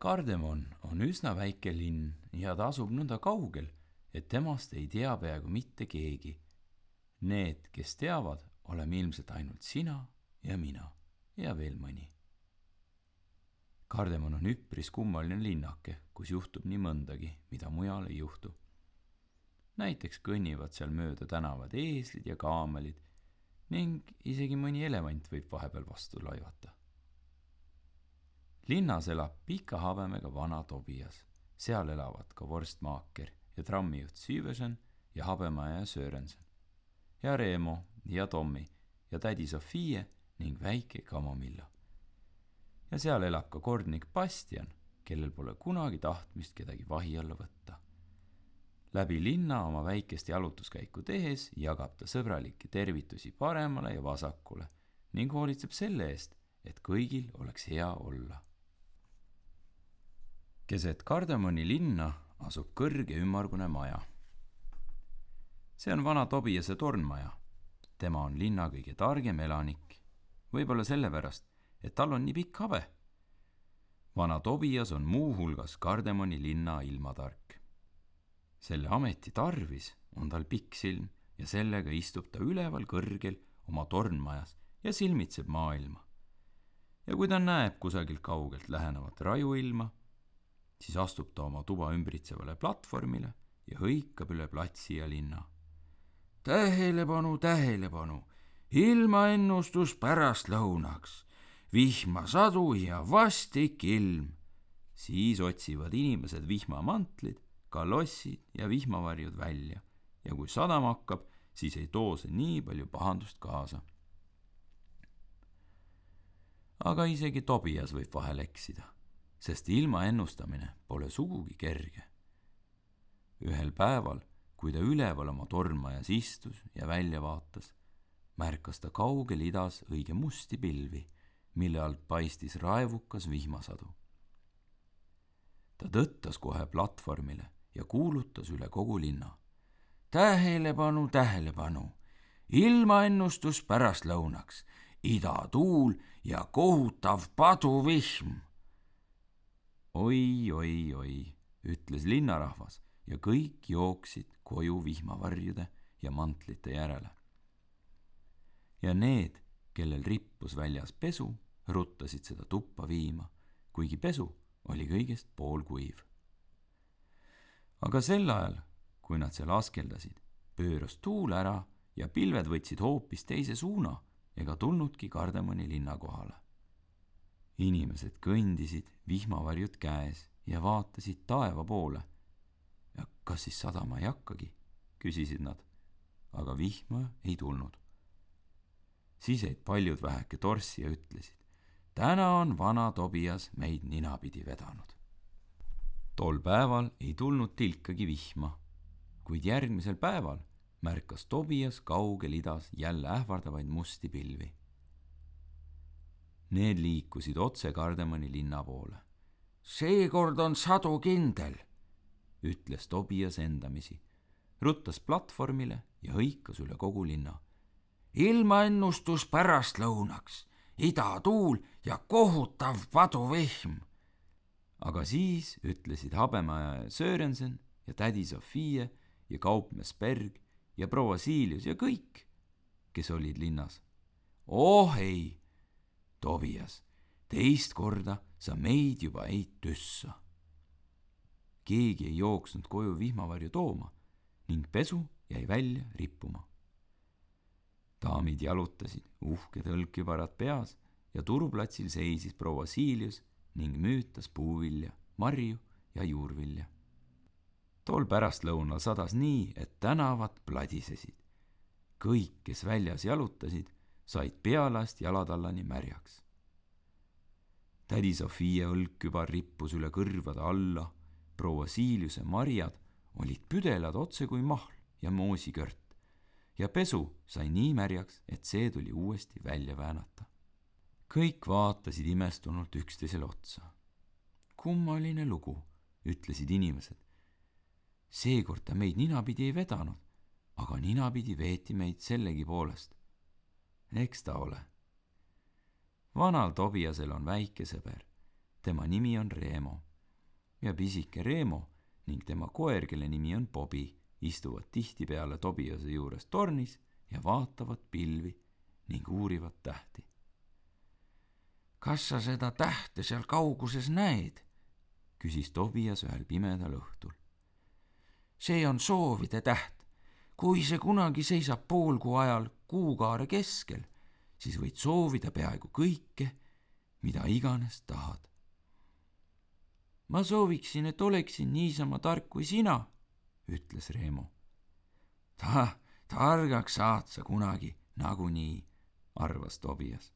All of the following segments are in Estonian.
Kardemon on üsna väike linn ja ta asub nõnda kaugel, et temast ei tea peaaegu mitte keegi. Need, kes teavad, oleme ilmselt ainult sina ja mina ja veel mõni. Kardemon on üpris kummaline linnake, kus juhtub nii mõndagi, mida mujal ei juhtu. näiteks kõnnivad seal mööda tänavad eeslid ja kaamelid ning isegi mõni elevant võib vahepeal vastu laivata linnas elab pika habemega vana Tobias. seal elavad ka vorstmaaker ja trammijuht Syversen ja habemaja Sörensen. ja Reemo ja Tommi ja tädi Sofie ning väike Kamomilla. ja seal elab ka kordnik Bastian, kellel pole kunagi tahtmist kedagi vahi alla võtta. läbi linna oma väikest jalutuskäiku tehes jagab ta sõbralikke tervitusi paremale ja vasakule ning hoolitseb selle eest, et kõigil oleks hea olla keset Kardemoni linna asub kõrge ümmargune maja. see on vana Tobiase tornmaja. tema on linna kõige targem elanik. võib-olla sellepärast, et tal on nii pikk habe. vana Tobias on muuhulgas Kardemoni linna ilmatark. selle ameti tarvis on tal pikk silm ja sellega istub ta üleval kõrgel oma tornmajas ja silmitseb maailma. ja kui ta näeb kusagilt kaugelt lähenevat rajuilma siis astub ta oma tuba ümbritsevale platvormile ja hõikab üle platsi ja linna. tähelepanu, tähelepanu, ilmaennustus pärastlõunaks, vihmasadu ja vastik ilm. siis otsivad inimesed vihmamantlid, kalossid ja vihmavarjud välja ja kui sadama hakkab, siis ei too see nii palju pahandust kaasa. aga isegi Tobias võib vahel eksida sest ilma ennustamine pole sugugi kerge. ühel päeval, kui ta üleval oma tornmajas istus ja välja vaatas, märkas ta kaugel idas õige musti pilvi, mille alt paistis raevukas vihmasadu. ta tõttas kohe platvormile ja kuulutas üle kogu linna. tähelepanu, tähelepanu, ilmaennustus pärastlõunaks, idatuul ja kohutav paduvihm oi, oi, oi, ütles linnarahvas ja kõik jooksid koju vihmavarjude ja mantlite järele. ja need, kellel rippus väljas pesu, ruttasid seda tuppa viima, kuigi pesu oli kõigest poolkuiv. aga sel ajal, kui nad seal askeldasid, pööras tuul ära ja pilved võtsid hoopis teise suuna ega tulnudki Kardemoni linna kohale inimesed kõndisid, vihmavarjud käes ja vaatasid taeva poole. kas siis sadama ei hakkagi, küsisid nad, aga vihma ei tulnud. siis jäid paljud väheke torssi ja ütlesid, täna on vana Tobias meid ninapidi vedanud. tol päeval ei tulnud tilkagi vihma, kuid järgmisel päeval märkas Tobias kaugel idas jälle ähvardavaid musti pilvi Need liikusid otse Kardemoni linna poole. seekord on sadu kindel, ütles Tobias endamisi, ruttas platvormile ja hõikas üle kogu linna. ilmaennustus pärastlõunaks, idatuul ja kohutav paduvihm. aga siis ütlesid Habemaja Sörensen ja tädi Sofie ja kaupmees Berg ja proua Siilius ja kõik, kes olid linnas. oh ei Tobias, teist korda sa meid juba ei tüssa. keegi ei jooksnud koju vihmavarju tooma ning pesu jäi välja rippuma. daamid jalutasid, uhked hõlkübarad peas ja turuplatsil seisis proua Siilius ning müütas puuvilja, marju ja juurvilja. tol pärastlõunal sadas nii, et tänavad pladisesid. kõik, kes väljas jalutasid said pealast jalatallani märjaks. tädi Sofia õlgkübar rippus üle kõrvade alla, proua Siiliuse marjad olid püdelad otse kui mahl ja moosikört ja pesu sai nii märjaks, et see tuli uuesti välja väänata. kõik vaatasid imestunult üksteisele otsa. kummaline lugu, ütlesid inimesed. seekord ta meid ninapidi ei vedanud, aga ninapidi veeti meid sellegipoolest eks ta ole. vanal Tobiasel on väike sõber, tema nimi on Reemo ja pisike Reemo ning tema koer, kelle nimi on Bobi, istuvad tihtipeale Tobiase juures tornis ja vaatavad pilvi ning uurivad tähti. kas sa seda tähte seal kauguses näed? küsis Tobias ühel pimedal õhtul. see on soovide täht. Kui see kunagi seisab poolkuu ajal kuukaare keskel, siis võid soovida peaaegu kõike, mida iganes tahad. ma sooviksin, et oleksin niisama tark kui sina, ütles Reemo. ta, targaks saad sa kunagi nagunii, arvas Tobias.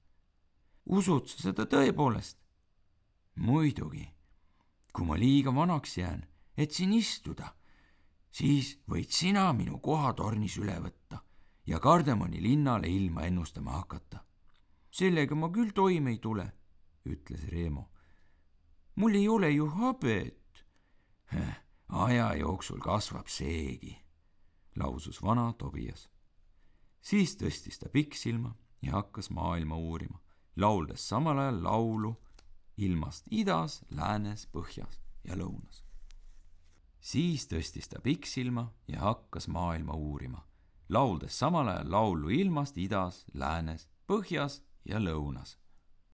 usud sa seda tõepoolest? muidugi kui ma liiga vanaks jään, et siin istuda, siis võid sina minu koha tornis üle võtta ja Kardemoni linnale ilma ennustama hakata. sellega ma küll toime ei tule, ütles Reemo. mul ei ole ju habet. aja jooksul kasvab seegi, lausus vana Tobias. siis tõstis ta pikksilma ja hakkas maailma uurima, lauldes samal ajal laulu ilmast idas, läänes, põhjas ja lõunas. Siis tõstis ta pikksilma ja hakkas maailma uurima, lauldes samal ajal laulu ilmast idas, läänes, põhjas ja lõunas